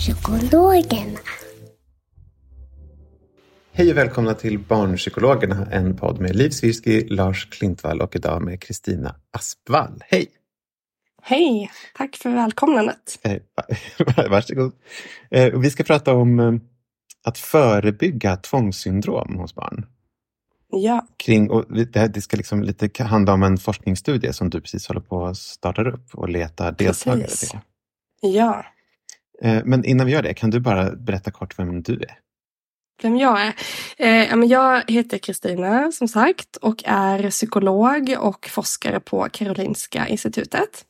Barnpsykologerna. Hej och välkomna till Barnpsykologerna, en podd med Liv Svirsky, Lars Klintvall och idag med Kristina Aspvall. Hej! Hej, tack för välkomnandet. Eh, varsågod. Eh, vi ska prata om eh, att förebygga tvångssyndrom hos barn. Ja, Kring, och det, ska liksom lite handla om en forskningsstudie som du precis håller på att starta upp och letar deltagare Precis. till. ja. Eh, Men innan vi gör det, kan du bara berätta kort vem du är? Vem jag är? Eh, jag heter Kristina som sagt och är psykolog och forskare på Karolinska institutet.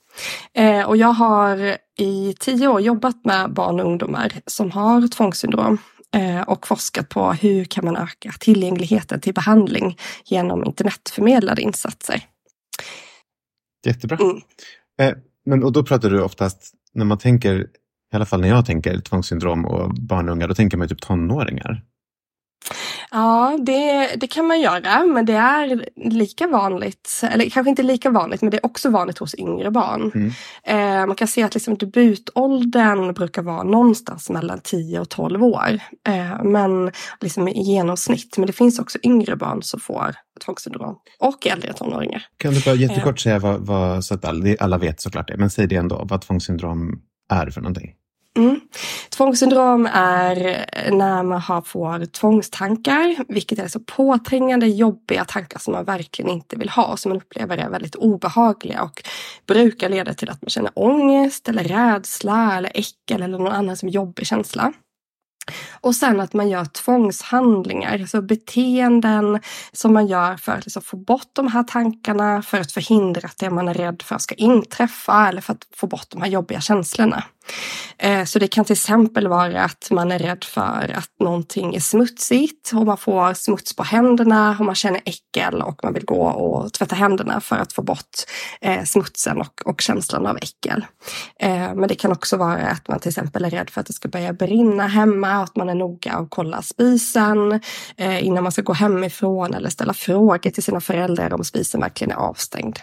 Eh, och jag har i tio år jobbat med barn och ungdomar som har tvångssyndrom eh, och forskat på hur kan man öka tillgängligheten till behandling genom internetförmedlade insatser. Jättebra. Mm. Men, och då pratar du oftast, när man tänker, i alla fall när jag tänker tvångssyndrom och barn och unga, då tänker man ju typ tonåringar. Ja, det, det kan man göra, men det är lika vanligt, eller kanske inte lika vanligt, men det är också vanligt hos yngre barn. Mm. Eh, man kan se att liksom debutåldern brukar vara någonstans mellan 10 och 12 år, eh, men liksom i genomsnitt. Men det finns också yngre barn som får tvångssyndrom och äldre tonåringar. Kan du bara Eh. jättekort säga vad, vad så att alla, alla vet såklart det, men säg det ändå, vad tvångssyndrom är för någonting. Mm. Tvångssyndrom är när man har, får tvångstankar, vilket är så påträngande, jobbiga tankar som man verkligen inte vill ha, som man upplever är väldigt obehagliga och brukar leda till att man känner ångest eller rädsla eller äckel eller någon annan som jobbig känsla. Och sen att man gör tvångshandlingar, alltså beteenden som man gör för att liksom få bort de här tankarna, för att förhindra att det man är rädd för ska inträffa eller för att få bort de här jobbiga känslorna. Eh, så det kan till exempel vara att man är rädd för att någonting är smutsigt och man får smuts på händerna och man känner äckel och man vill gå och tvätta händerna för att få bort eh, smutsen och, och känslan av äckel. Eh, men det kan också vara att man till exempel är rädd för att det ska börja brinna hemma och att man är noga och kollar spisen innan man ska gå hemifrån eller ställa frågor till sina föräldrar om spisen verkligen är avstängd.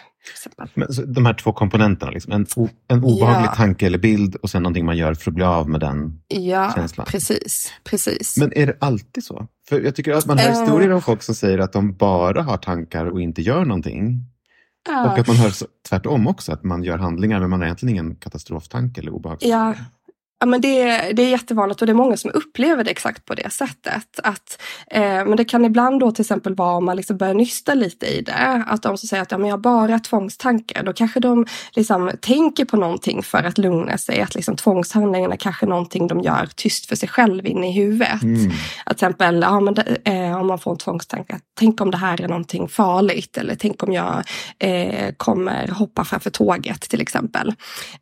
Men, så, de här två komponenterna, liksom, en, o, en obehaglig Ja. tanke eller bild och sen någonting man gör för att bli av med den. Ja, Känslan. precis. precis. Men är det alltid så? För jag tycker att man hör Eh. historier om folk som säger att de bara har tankar och inte gör någonting. Ja. Och att man hör tvärtom också, att man gör handlingar men man har egentligen ingen katastroftanke eller obehagstanke. Ja. Ja, men det, det är jättevanligt och det är många som upplever det exakt på det sättet. Att, eh, men det kan ibland då till exempel vara om man liksom börjar nysta lite i det. Att de som säger att ja, men jag har bara tvångstankar. Då kanske de liksom tänker på någonting för att lugna sig. Att liksom tvångshandlingarna kanske är någonting de gör tyst för sig själv inne i huvudet. Mm. Att till exempel ja, men det, eh, om man får en tvångstanke. att Tänk om det här är någonting farligt. Eller tänk om jag eh, kommer hoppa framför tåget till exempel.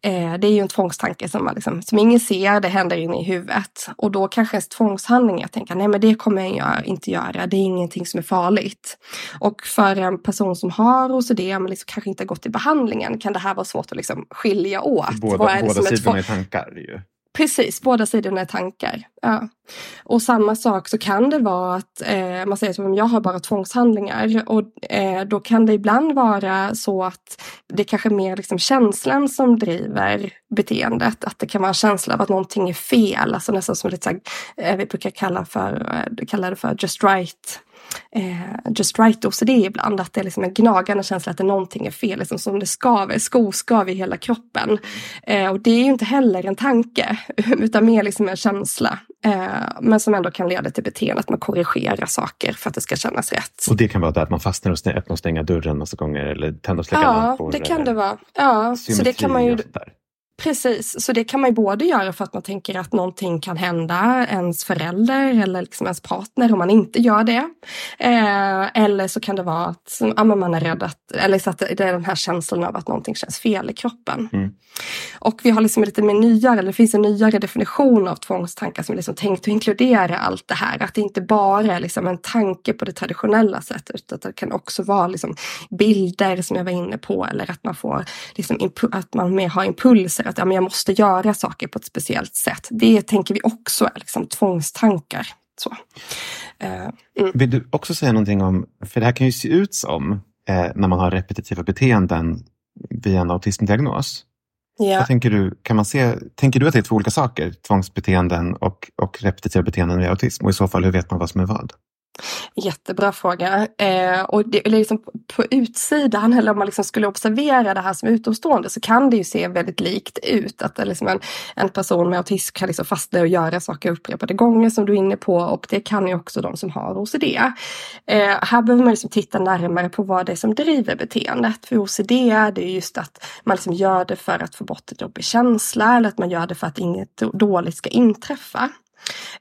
Eh, det är ju en tvångstanke som, man liksom, som ingen ser, det händer inne i huvudet. Och då kanske ens tvångshandling, jag tänker nej men det kommer jag inte göra, det är ingenting som är farligt. Och för en person som har OCD, men liksom kanske inte har gått i behandlingen, kan det här vara svårt att liksom skilja åt. Båda, båda sidorna är tankar. Ju. Precis, båda sidorna är tankar. Ja. Och samma sak så kan det vara att eh, man säger som jag har bara tvångshandlingar och eh, då kan det ibland vara så att det kanske är mer liksom känslan som driver beteendet. Att det kan vara en känsla av att någonting är fel, alltså nästan som lite så här, eh, vi brukar kalla, för, eh, kalla det för just right eh, just right OCD ibland. Att det är liksom en gnagande känsla att det någonting är fel, liksom som det skaver, skoskav i hela kroppen. Eh, och det är ju inte heller en tanke, utan mer liksom en känsla. Eh, men som ändå kan leda till beteende, att man korrigerar saker för att det ska kännas rätt. Och det kan vara det att man fastnar och öppnar och stänger dörren massa gånger eller tänder och släcker Ja, lampor. det kan eller det vara. Ja, så det kan man ju Precis, så det kan man ju både göra för att man tänker att någonting kan hända ens förälder eller liksom ens partner om man inte gör det. Eh, eller så kan det vara att ja, man är rädd att, eller så att det är den här känslan av att någonting känns fel i kroppen. Mm. Och vi har liksom lite mer nyare, eller det finns en nyare definition av tvångstankar som är liksom tänkt att inkludera allt det här. Att det inte bara är liksom en tanke på det traditionella sättet utan det kan också vara liksom bilder som jag var inne på eller att man får liksom att man mer har impulser att ja, men jag måste göra saker på ett speciellt sätt. Det tänker vi också är liksom tvångstankar. Så. Eh, mm. Vill du också säga någonting om, för det här kan ju se ut som eh, när man har repetitiva beteenden via en autismdiagnos. Ja. Vad tänker du, kan man se, tänker du att det är två olika saker? Tvångsbeteenden och, och repetitiva beteenden vid autism? Och i så fall, hur vet man vad som är vad? Jättebra fråga. Eh, och det, liksom på, utsidan, eller om man liksom skulle observera det här som utomstående, så kan det ju se väldigt likt ut. Att det liksom en, en person med autism kan liksom fastna och göra saker upprepade gånger som du är inne på. Och det kan ju också de som har OCD. Eh, här behöver man liksom titta närmare på vad det är som driver beteendet. För OCD det är just att man liksom gör det för att få bort en jobbig känsla eller att man gör det för att inget dåligt ska inträffa.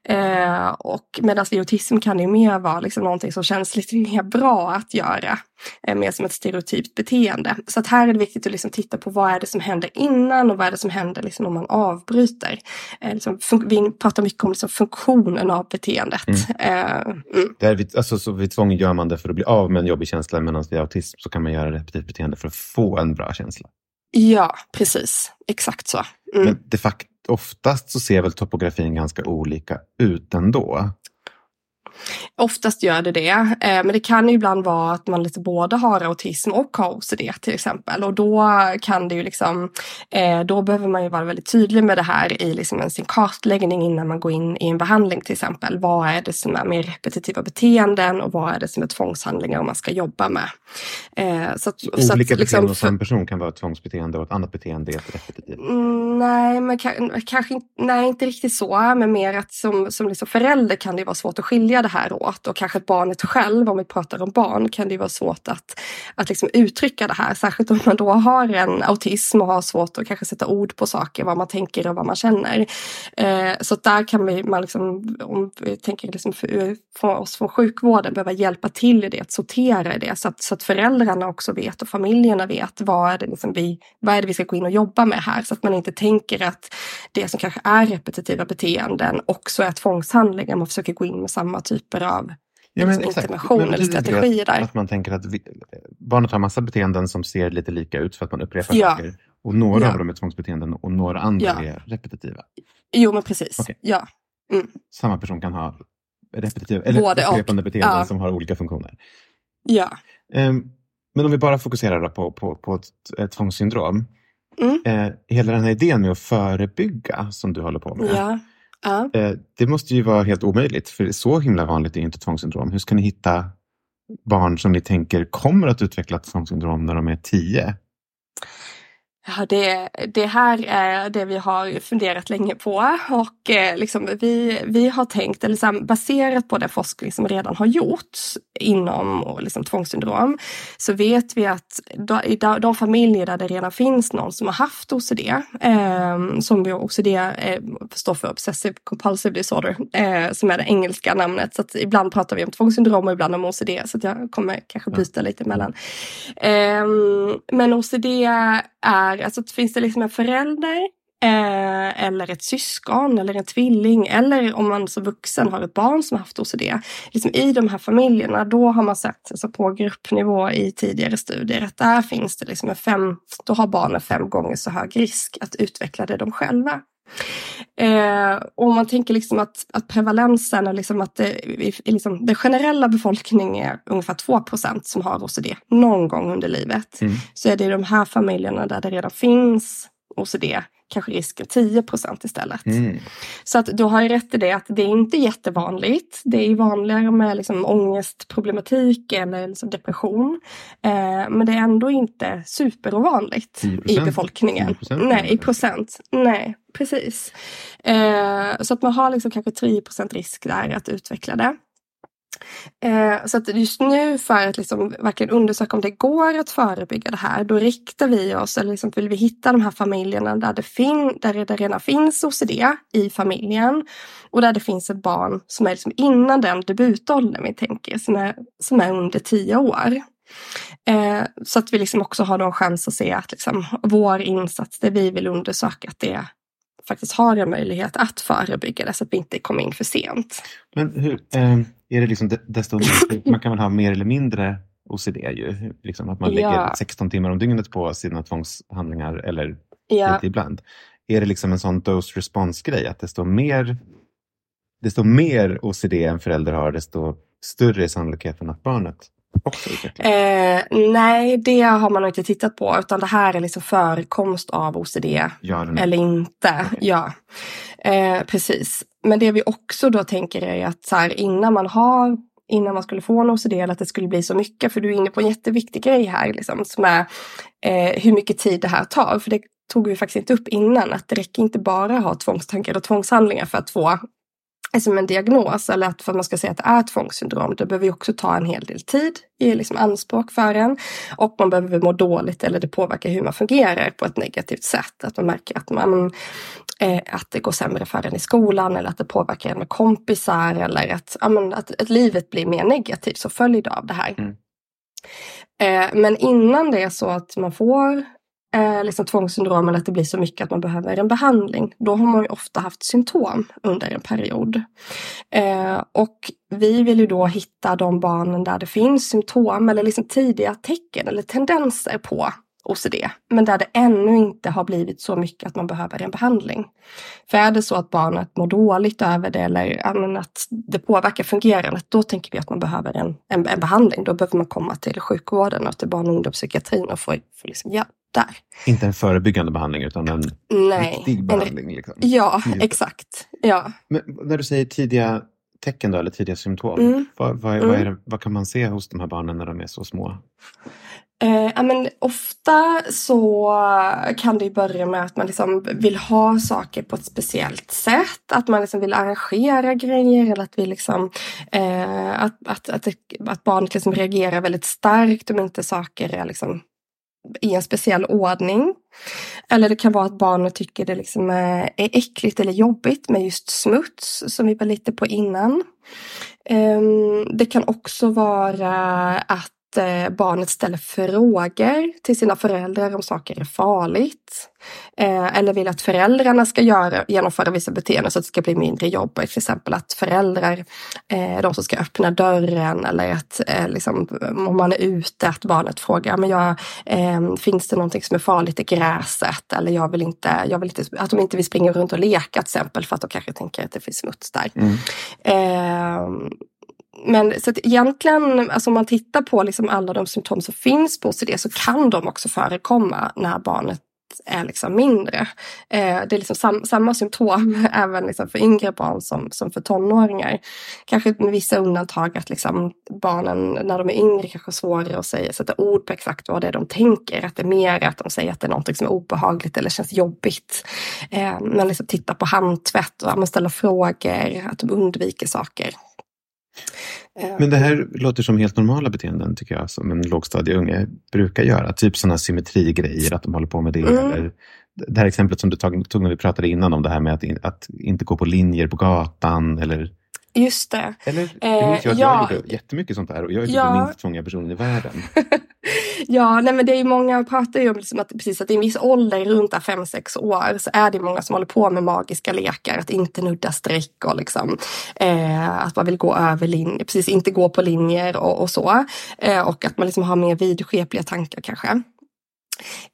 Eh, och medan vid autism kan ju mer vara liksom någonting som känns lite mer bra att göra. Eh, mer som ett stereotypt beteende. Så att här är det viktigt att liksom titta på vad är det som händer innan och vad är det som händer liksom om man avbryter. Eh, liksom, vi pratar mycket om liksom funktionen av beteendet. Eh, mm. Där vid, alltså, så vid tvång gör man det för att bli av med en jobbig känsla, medan vid autism så kan man göra repetitivt beteende för att få en bra känsla. Ja, precis. Exakt så. Mm. Men de facto, oftast så ser väl topografin ganska olika ut ändå. Oftast gör det det, eh, men det kan ju ibland vara att man lite både har autism och har OCD till exempel. Och då kan det ju liksom, eh, då behöver man ju vara väldigt tydlig med det här i liksom sin kartläggning innan man går in i en behandling till exempel. Vad är det som är mer repetitiva beteenden och vad är det som är tvångshandlingar man ska jobba med? Eh, Så att, så att Olika liksom beteenden hos en person kan vara ett tvångsbeteende och ett annat beteende är ett repetitivt. Mm, nej, men ka- kanske nej, inte riktigt så. Men mer att som, som liksom förälder kan det vara svårt att skilja det här åt. Och kanske barnet själv, om vi pratar om barn, kan det vara svårt att, att liksom uttrycka det här. Särskilt om man då har en autism och har svårt att kanske sätta ord på saker, vad man tänker och vad man känner. Eh, så där kan vi, man liksom, om vi tänker liksom för, för oss från sjukvården, behöva hjälpa till i det, att sortera i det. Så att, så att föräldrarna också vet och familjerna vet vad är, det liksom vi, vad är det vi ska gå in och jobba med här. Så att man inte tänker att det som kanske är repetitiva beteenden också är tvångshandlingar. Man försöker gå in med samma typ typer av Ja, men intervention Men eller strategier där. Att man tänker att vi, barnet har massa beteenden som ser lite lika ut för att man upprepar Ja. saker. Och några Ja. av dem är tvångsbeteenden och några andra Ja. är repetitiva. Jo, men precis. Okej. Ja. Samma person kan ha repetitiva eller Både och. upprepande beteenden Ja. som har olika funktioner. Ja. Ehm, men om vi bara fokuserar på, på, på ett, ett tvångssyndrom. Mm. Eh, hela den här idén med att förebygga som du håller på med. Ja ja. Eh, det måste ju vara helt omöjligt för så himla vanligt är inte tvångssyndrom. Hur ska ni hitta barn som ni tänker kommer att utveckla tvångssyndrom när de är tio? Ja, det, det här är det vi har funderat länge på och eh, liksom vi, vi har tänkt, eller här, baserat på den forskning som redan har gjorts inom liksom, tvångssyndrom, så vet vi att i de, familjer där det redan finns någon som har haft OCD, eh, som vi OCD eh, står för Obsessive Compulsive Disorder, eh, som är det engelska namnet. Så att ibland pratar vi om tvångssyndrom och ibland om OCD, så att jag kommer kanske byta lite mellan. Ehm, men OCD är, alltså finns det liksom en förälder eh, eller ett syskon eller en tvilling eller om man som vuxen har ett barn som har haft OCD. Liksom I de här familjerna då har man sett alltså på gruppnivå i tidigare studier att där finns det liksom en fem, då har barnen fem gånger så hög risk att utveckla det de själva. Eh, och man tänker liksom att, att prevalensen är liksom att det, i liksom, den generella befolkningen är ungefär 2% som har OCD någon gång under livet. Mm. Så är det i de här familjerna där det redan finns OCD kanske risken 10 procent istället. Mm. Så att du har ju rätt i det att det är inte jättevanligt. Det är vanligare med liksom ångestproblematik eller liksom depression. Eh, men det är ändå inte superovanligt 10%? i befolkningen. 10% Nej, i procent. Nej, precis. Eh, så att man har liksom kanske 10 procent risk där att utveckla det. Eh, så att just nu för att liksom verkligen undersöka om det går att förebygga det här, då riktar vi oss, eller liksom vill vi hitta de här familjerna där det, fin där det redan finns OCD i familjen och där det finns ett barn som är liksom innan den debutåldern vi tänker, som är, som är under tio år. Eh, så att vi liksom också har någon chans att se att liksom vår insats, det vi vill undersöka, att det faktiskt har en möjlighet att förebygga det så att vi inte kommer in för sent. Men hur, eh, är det liksom desto man kan väl ha mer eller mindre OCD ju, liksom att man Ja. lägger 16 timmar om dygnet på sina tvångshandlingar eller Ja. lite ibland. Är det liksom en sån dose response grej att desto mer, desto mer OCD en förälder har desto större är sannolikheten att barnet också utvecklar? Eh, nej, det har man nog inte tittat på utan det här är liksom förekomst av OCD Ja eller eller inte. Ja, eh, precis. Men det vi också då tänker är att så här, innan man har innan man skulle få en OCD eller att det skulle bli så mycket. För du är inne på en jätteviktig grej här liksom, som är eh, hur mycket tid det här tar. För det tog vi faktiskt inte upp innan att det räcker inte bara att ha tvångstankar och tvångshandlingar för att få som en diagnos eller att för att man ska säga att det är ett tvångssyndrom. Det behöver ju också ta en hel del tid i liksom anspråk för en. Och man behöver må dåligt eller det påverkar hur man fungerar på ett negativt sätt. Att man märker att, man, eh, att det går sämre för en i skolan eller att det påverkar en med kompisar eller att, ja, men, att, att livet blir mer negativt som följd av det här. Mm. Eh, men innan det är så att man får eh, liksom tvångssyndrom eller att det blir så mycket att man behöver en behandling. Då har man ju ofta haft symptom under en period. Eh, och vi vill ju då hitta de barnen där det finns symptom eller liksom tidiga tecken eller tendenser på OCD. Men där det ännu inte har blivit så mycket att man behöver en behandling. För är det så att barnet mår dåligt över det eller att det påverkar fungerandet, då tänker vi att man behöver en, en, en behandling. Då behöver man komma till sjukvården och till barn och ungdomspsykiatrin och få, få liksom hjälp där. Inte en förebyggande behandling utan en Nej. riktig En, behandling. Liksom. ja, Just exakt. Ja. Men när du säger tidiga tecken då, eller tidiga symptom, Mm. vad, vad, Mm. vad, det, vad kan man se hos de här barnen när de är så små? Eh, men ofta så kan det börja med att man liksom vill ha saker på ett speciellt sätt. Att man liksom vill arrangera grejer eller att, vi liksom, eh, att, att, att, att barnet liksom reagerar väldigt starkt om inte saker är liksom i en speciell ordning. Eller det kan vara att barnet tycker det liksom eh, är, äckligt eller jobbigt med just smuts som vi var lite på innan. Ehm, det kan också vara att barnet ställer frågor till sina föräldrar om saker är farligt. Eh, Eller vill att föräldrarna ska göra, genomföra vissa beteenden så att det ska bli mindre jobbigt. Till exempel att föräldrar är de som ska öppna dörren eller att eh, liksom, om man är ute att barnet frågar men jag, eh, finns det någonting som är farligt i gräset eller jag vill inte, jag vill inte att de inte vill springa runt och leka till exempel för att de kanske tänker att det finns smuts där. Mm. Men så att egentligen, alltså om man tittar på liksom alla de symptom som finns på OCD så kan de också förekomma när barnet är liksom mindre. Eh, det är liksom sam, samma symptom även liksom för yngre barn som, som för tonåringar. Kanske med vissa undantag att liksom barnen när de är yngre kanske har svårare att säga, sätta ord på exakt vad det är de tänker. Att det är mer att de säger att det är något som är obehagligt eller känns jobbigt. Eh, men liksom titta på handtvätt och ja, ställa frågor, att de undviker saker. Eh, Men det här låter som helt normala beteenden tycker jag, som en lågstadieunge brukar göra. Typ sådana symmetrigrejer, att de håller på med det. Mm. Eller det här exemplet som du tog, tog när vi pratade innan om det här med att, in, att inte gå på linjer på gatan. Eller, Just det. eller det Eh, minns jag att ja. jag gjorde jättemycket sånt där och jag är typ Ja. den minst tvångiga personen i världen. Ja, nej men det är ju många pratar ju om liksom att, precis att i en viss ålder, runt 5-6 år, så är det många som håller på med magiska lekar. Att inte nudda streck och liksom eh, att man vill gå över linjer, precis inte gå på linjer och, och så. Eh, och att man liksom har mer vidskepliga tankar kanske.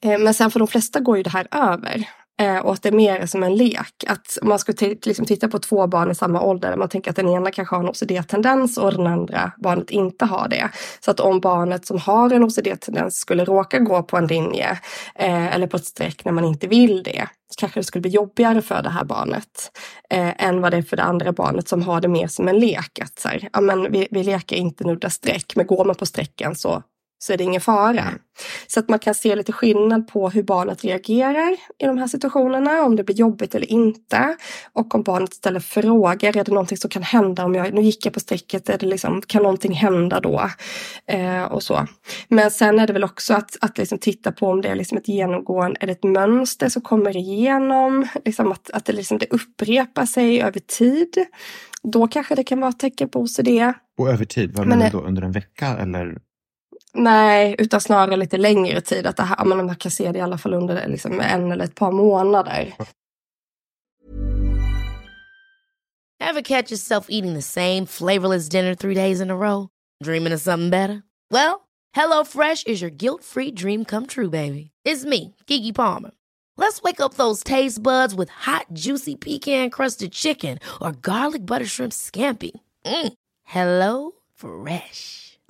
Eh, men sen för de flesta går ju det här över. Eh, och att det är mer som en lek. Att man ska liksom titta på två barn i samma ålder. Man tänker att den ena kanske har en OCD-tendens och den andra barnet inte har det. Så att om barnet som har en OCD-tendens skulle råka gå på en linje eh, eller på ett streck när man inte vill det så kanske det skulle bli jobbigare för det här barnet eh, än vad det är för det andra barnet som har det mer som en lek. Att så här, ja, men vi, vi leker inte nudda streck, men går man på strecken så så är det ingen fara. Mm. Så att man kan se lite skillnad på hur barnet reagerar i de här situationerna, om det blir jobbigt eller inte. Och om barnet ställer frågor, är det någonting som kan hända om jag, nu gick jag på strecket, är det liksom, kan någonting hända då? Eh, och så. Men sen är det väl också att, att liksom titta på om det är liksom ett genomgående, är det ett mönster som kommer igenom, liksom att, att det, liksom, det upprepar sig över tid. Då kanske det kan vara ett tecken på OCD. Och över tid, vad menar du då? Under en vecka eller? Nej, utan snarare lite längre tid. Att det här, men man kan se det i alla fall under liksom en eller ett par månader. Have catch yourself eating the same flavorless dinner three days in a row? Dreaming of something better? Well, hello fresh is your guilt free dream come true baby. It's me, Gigi Palmer. Let's wake up those taste buds with hot juicy pecan crusted chicken or garlic butter shrimp scampi. Mm. Hello fresh.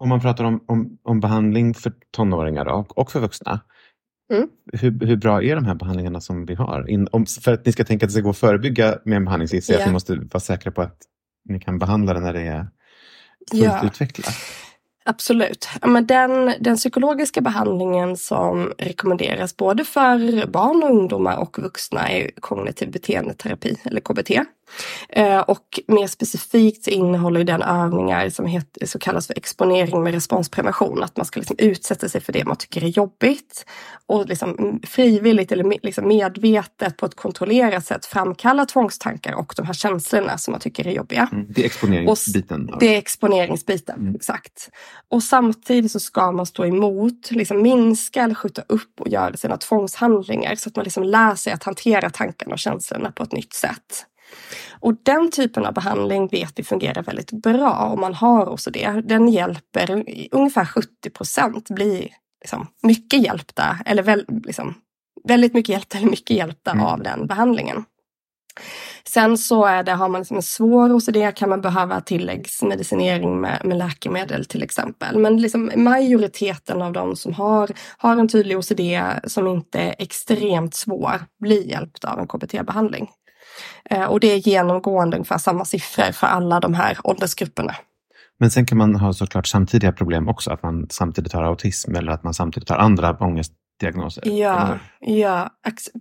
Om man pratar om, om, om behandling för tonåringar och, och för vuxna. Mm. Hur, hur, bra är de här behandlingarna som vi har? In, om, för att ni ska tänka att det ska gå att förebygga med en behandling, så yeah. att ni måste vara säkra på att ni kan behandla det när det är fullt ja. utvecklat. Absolut. Men den, den psykologiska behandlingen som rekommenderas både för barn och ungdomar och vuxna är kognitiv beteendeterapi eller KBT. Eh, och mer specifikt så innehåller den övningar som, heter, som kallas för exponering med responsprevention. Att man ska liksom utsätta sig för det man tycker är jobbigt och liksom frivilligt eller liksom medvetet på ett kontrollerat sätt framkalla tvångstankar och de här känslorna som man tycker är jobbiga. Mm, det är exponeringsbiten? Och, det är exponeringsbiten, mm. exakt. Och samtidigt så ska man stå emot, liksom minska eller skjuta upp och göra sina tvångshandlingar så att man liksom lär sig att hantera tankarna och känslorna på ett nytt sätt. Och den typen av behandling vet vi fungerar väldigt bra om man har OCD. Den hjälper ungefär 70 procent blir liksom mycket hjälpta eller väl, liksom, väldigt mycket hjälpta eller mycket hjälpta mm. av den behandlingen. Sen så är det, har man liksom en svår OCD kan man behöva tilläggsmedicinering med, med läkemedel till exempel. Men liksom majoriteten av de som har, har en tydlig OCD som inte är extremt svår blir hjälpta av en KBT-behandling. Eh, och det är genomgående ungefär samma siffror för alla de här åldersgrupperna. Men sen kan man ha såklart samtidiga problem också, att man samtidigt har autism eller att man samtidigt har andra ångest diagnoser? Ja, ja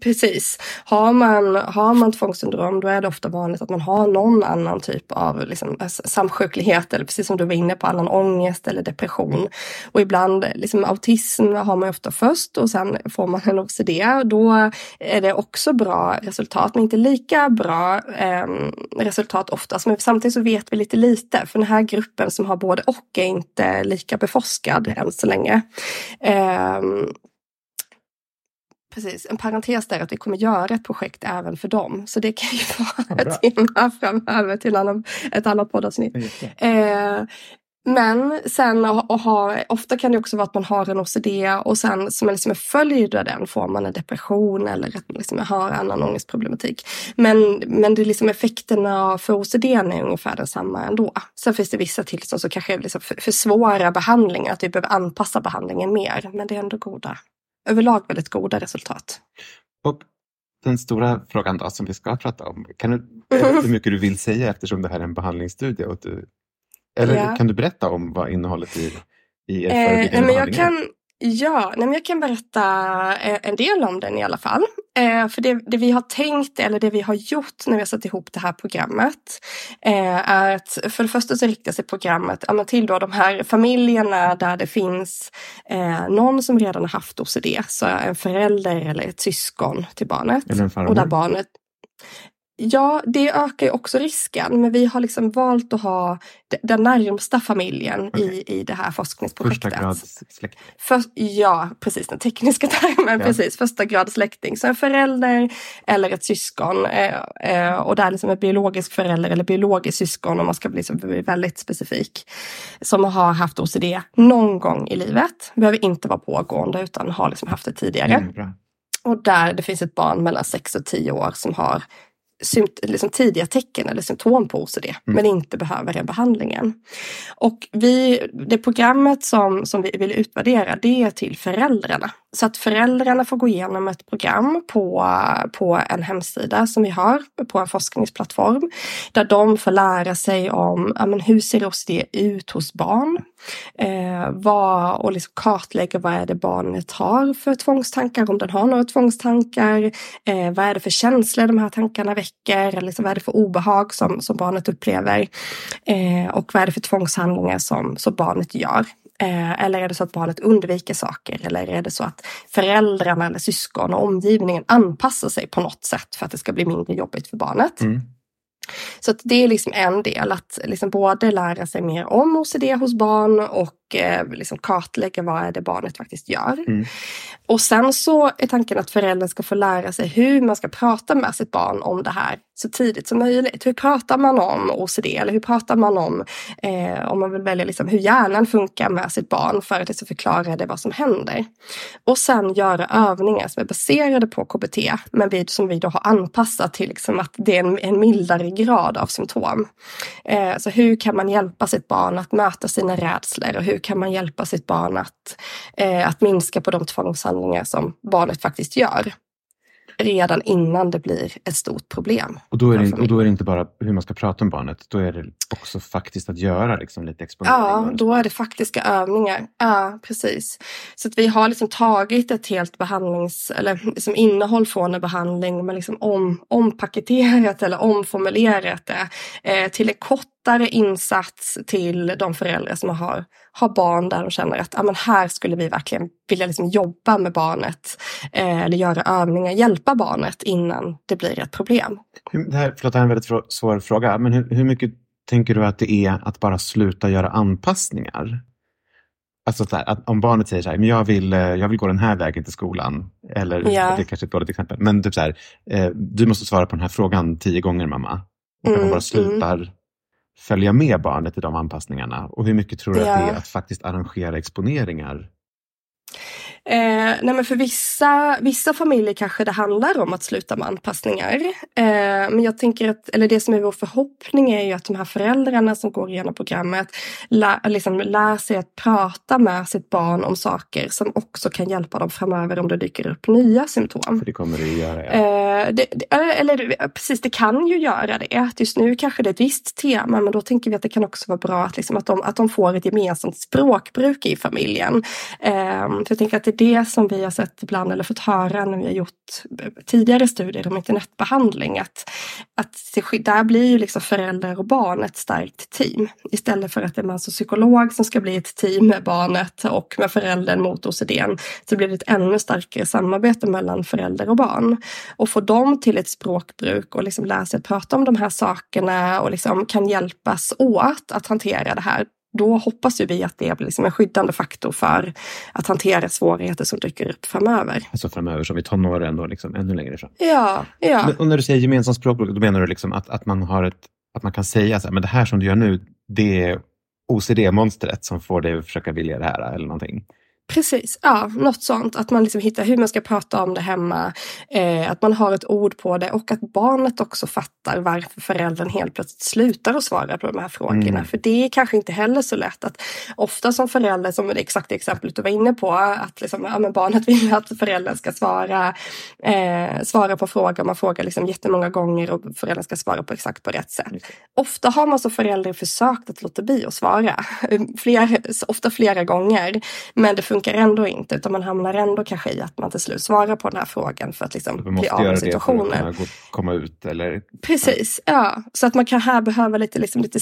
precis. Har man, har man tvångssyndrom då är det ofta vanligt att man har någon annan typ av liksom, samsjuklighet eller precis som du var inne på, annan ångest eller depression. Och ibland, liksom, autism har man ofta först och sen får man en OCD. Då är det också bra resultat, men inte lika bra eh, resultat oftast. Men samtidigt så vet vi lite lite, för den här gruppen som har både och är inte lika beforskad än så länge. Eh, Precis, en parentes där att vi kommer göra ett projekt även för dem. Så det kan ju vara ja, ett tema framöver till annan, ett annat poddavsnitt. Eh, Men sen och ha, ofta kan det också vara att man har en OCD och sen som en, liksom en följd av den får man en depression eller att man liksom har annan ångestproblematik. Men, men det liksom effekterna för OCD är ungefär densamma ändå. Sen finns det vissa tillstånd som kanske liksom försvårar behandlingen, att vi behöver anpassa behandlingen mer. Men det är ändå goda, överlag väldigt goda resultat. Och den stora frågan då som vi ska prata om, kan du, hur mycket du vill säga eftersom det här är en behandlingsstudie? Och du, eller ja. kan du berätta om vad innehållet i, i er förebyggande eh, men jag kan, Ja, nej jag kan berätta eh, en del om den i alla fall. Eh, för det, det, vi har tänkt, eller det vi har gjort när vi har satt ihop det här programmet, eh, är att för det första så riktar sig programmet ja, till då de här familjerna där det finns någon som redan har haft OCD, så en förälder eller ett syskon till barnet. Eller en farmor. Och där barnet, Ja, det ökar ju också risken. Men vi har liksom valt att ha den närmsta familjen okay. i, i det här forskningsprojektet. Första grads släkting? För, ja, precis. Den tekniska termen. Ja. Precis, första grads släkting. Så en förälder eller ett syskon. Eh, eh, och där liksom en biologisk förälder eller biologiskt syskon om man ska bli, liksom, väldigt specifik. Som har haft OCD någon gång i livet. Behöver inte vara pågående utan har liksom haft det tidigare. Mm, och där det finns ett barn mellan 6 och 10 år som har liksom tidiga tecken eller symptom på OCD, mm. men inte behöver den behandlingen. Och vi, det programmet som, som vi vill utvärdera, det är till föräldrarna. Så att föräldrarna får gå igenom ett program på, på en hemsida som vi har på en forskningsplattform. Där de får lära sig om ja, men hur ser OCD ut hos barn? Eh, vad, och liksom kartlägga vad är det barnet har för tvångstankar, om den har några tvångstankar. Eh, vad är det för känslor de här tankarna väcker? Eller liksom, vad är det för obehag som, som barnet upplever? Eh, och vad är det för tvångshandlingar som, som barnet gör? Eh, eller är det så att barnet undviker saker? Eller är det så att föräldrarna eller syskon och omgivningen anpassar sig på något sätt för att det ska bli mindre jobbigt för barnet? Mm. Så det är liksom en del, att liksom både lära sig mer om OCD hos barn och liksom kartlägga vad är det barnet faktiskt gör. Mm. Och sen så är tanken att föräldern ska få lära sig hur man ska prata med sitt barn om det här så tidigt som möjligt. Hur pratar man om OCD eller hur pratar man om, eh, om man vill välja liksom hur hjärnan funkar med sitt barn för att liksom förklara det vad som händer. Och sen göra övningar som är baserade på KBT men vi, som vi då har anpassat till liksom att det är en, en mildare grad av symptom. Eh, så hur kan man hjälpa sitt barn att möta sina rädslor och hur kan man hjälpa sitt barn att, eh, att minska på de tvångshandlingar som barnet faktiskt gör redan innan det blir ett stort problem. Och då, är det, och då är det inte bara hur man ska prata om barnet, då är det också faktiskt att göra liksom lite exponering? Ja, då är det faktiska övningar. Ja, precis. Så att vi har liksom tagit ett helt behandlings eller liksom innehåll från en behandling men liksom om, ompaketerat eller omformulerat det eh, till en kortare insats till de föräldrar som har, har barn där de känner att ah, men här skulle vi verkligen vilja liksom jobba med barnet eh, eller göra övningar, hjälpa barnet innan det blir ett problem. Det här, förlåt, det här är en väldigt svår fråga, men hur, hur mycket tänker du att det är att bara sluta göra anpassningar? Alltså så här, att om barnet säger så här, men jag vill, eh, jag vill gå den här vägen till skolan. Eller, ja. det är kanske ett dåligt exempel, men typ så här, eh, du måste svara på den här frågan tio gånger mamma. Och mm, man bara slutar mm. Följa med barnet i de anpassningarna. Och hur mycket tror du ja. att det är att faktiskt arrangera exponeringar Eh, nej men för vissa, vissa familjer kanske det handlar om att sluta med anpassningar. Eh, men jag tänker att, eller det som är vår förhoppning är ju att de här föräldrarna som går igenom programmet lär, liksom lär sig att prata med sitt barn om saker som också kan hjälpa dem framöver om det dyker upp nya symptom. För det kommer det ju göra. Ja. Eh, det, det, eller precis, det kan ju göra det. just nu kanske det är ett visst tema men då tänker vi att det kan också vara bra att, liksom, att, de, att de får ett gemensamt språkbruk i familjen. Eh, för jag tänker att det det som vi har sett ibland eller fått höra när vi har gjort tidigare studier om internetbehandling. Att, att där blir ju liksom föräldrar och barn ett starkt team. Istället för att det är man som psykolog som ska bli ett team med barnet och med föräldern mot OCDn. Så blir det ett ännu starkare samarbete mellan förälder och barn. Och få dem till ett språkbruk och liksom lära sig att prata om de här sakerna och liksom kan hjälpas åt att hantera det här då hoppas ju vi att det blir liksom en skyddande faktor för att hantera svårigheter som dyker upp framöver. Alltså framöver, som i tonåren då, liksom, ännu längre fram? Ja. ja. Men, och när du säger gemensamt språkbruk, då menar du liksom att, att, man har ett, att man kan säga så här, men det här som du gör nu, det är OCD-monstret som får dig att försöka vilja det här eller någonting. Precis, ja, något sånt. Att man liksom hittar hur man ska prata om det hemma. Eh, att man har ett ord på det och att barnet också fattar varför föräldern helt plötsligt slutar att svara på de här frågorna. Mm. För det är kanske inte heller så lätt att ofta som förälder, som det exakta exemplet du var inne på, att liksom, ja, men barnet vill att föräldern ska svara, eh, svara på frågor. Man frågar liksom jättemånga gånger och föräldern ska svara på exakt på rätt sätt. Ofta har man som förälder försökt att låta bli att svara. Fler, ofta flera gånger. Men det funkar ändå inte utan man hamnar ändå kanske i att man till slut svarar på den här frågan för att liksom bli av med situationen. Man måste göra det för att komma ut eller? Precis, ja. Så att man kan här behöva lite, liksom, lite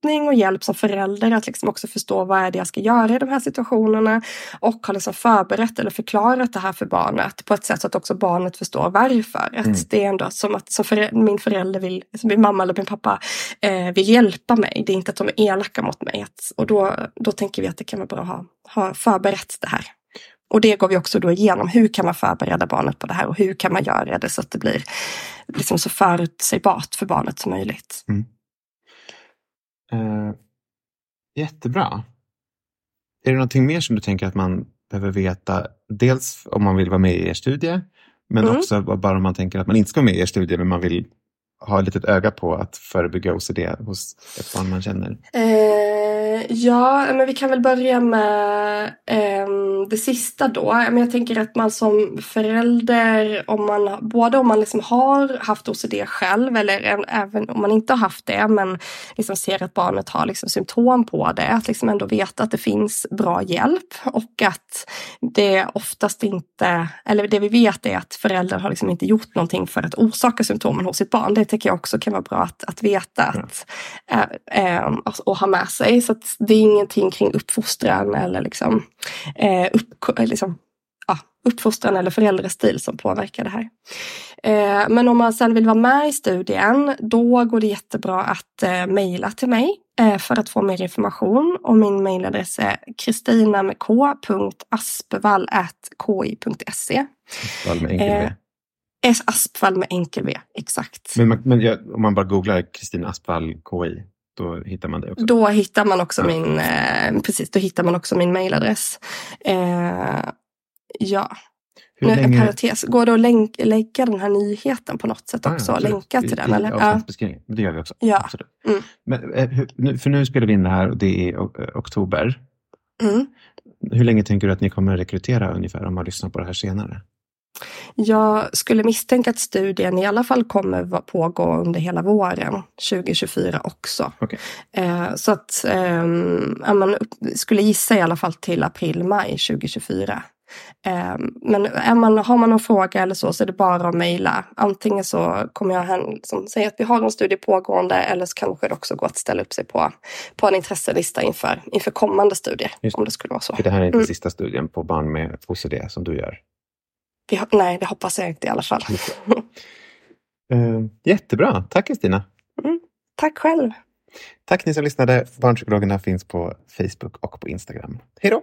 stöttning och hjälp som förälder att liksom också förstå vad är det jag ska göra i de här situationerna och ha liksom förberett eller förklarat det här för barnet på ett sätt så att också barnet förstår varför. Att mm. Det är ändå som att som förälder, min förälder vill, som min mamma eller min pappa eh, vill hjälpa mig. Det är inte att de är elaka mot mig. Att, och då, då tänker vi att det kan vara bra att ha, ha förberett det här. Och det går vi också då igenom. Hur kan man förbereda barnet på det här och hur kan man göra det så att det blir liksom så förutsägbart för barnet som möjligt. Mm. Uh, jättebra. Är det någonting mer som du tänker att man behöver veta? Dels om man vill vara med i er studie, men mm. också bara om man tänker att man inte ska vara med i er studie men man vill ha ett litet öga på att förebygga OCD hos ett barn man känner? Eh, ja, men vi kan väl börja med eh, det sista då. Men jag tänker att man som förälder, om man, både om man liksom har haft OCD själv eller även om man inte har haft det, men liksom ser att barnet har liksom symptom på det, att liksom ändå veta att det finns bra hjälp och att det oftast inte, eller det vi vet är att föräldrar har liksom inte gjort någonting för att orsaka symptomen hos sitt barn. Det tycker jag också kan vara bra att, att veta att, äh, äh, och ha med sig. Så det är ingenting kring uppfostran eller liksom, äh, upp, liksom ja, uppfostran eller föräldrastil som påverkar det här. Eh, men om man sen vill vara med i studien, då går det jättebra att eh, mejla till mig eh, för att få mer information. Och min mejladress är kristina med k.aspevall.ki.se. Aspevall med enkel v. Aspvall med enkel V, exakt. Men, men jag, om man bara googlar Kristina Aspvall KI, då hittar man det också? Då hittar man också ja. min, eh, precis, då hittar man också min mejladress. Eh, ja. Hur nu, länge... parentes, går det att länk, lägga den här nyheten på något sätt också? Ah, ja, länka till den? Eller? Ja. Det gör vi också. Ja. Mm. Men, eh, för nu spelar vi in det här och det är oktober. Mm. Hur länge tänker du att ni kommer rekrytera ungefär om man lyssnar på det här senare? Jag skulle misstänka att studien i alla fall kommer pågå under hela våren 2024 också. Okay. Eh, så att eh, man skulle gissa i alla fall till april-maj 2024. Eh, men är man, har man någon fråga eller så så är det bara att mejla. Antingen så kommer jag liksom säga att vi har en studie pågående eller så kanske det också går att ställa upp sig på, på en intresselista inför, inför kommande studier. Just. Om det skulle vara så. Det här är inte mm. sista studien på barn med OCD som du gör? Vi, nej, det hoppas jag inte i alla fall. uh, jättebra. Tack Kristina. Mm, tack själv. Tack ni som lyssnade. Barnpsykologerna finns på Facebook och på Instagram. Hej då!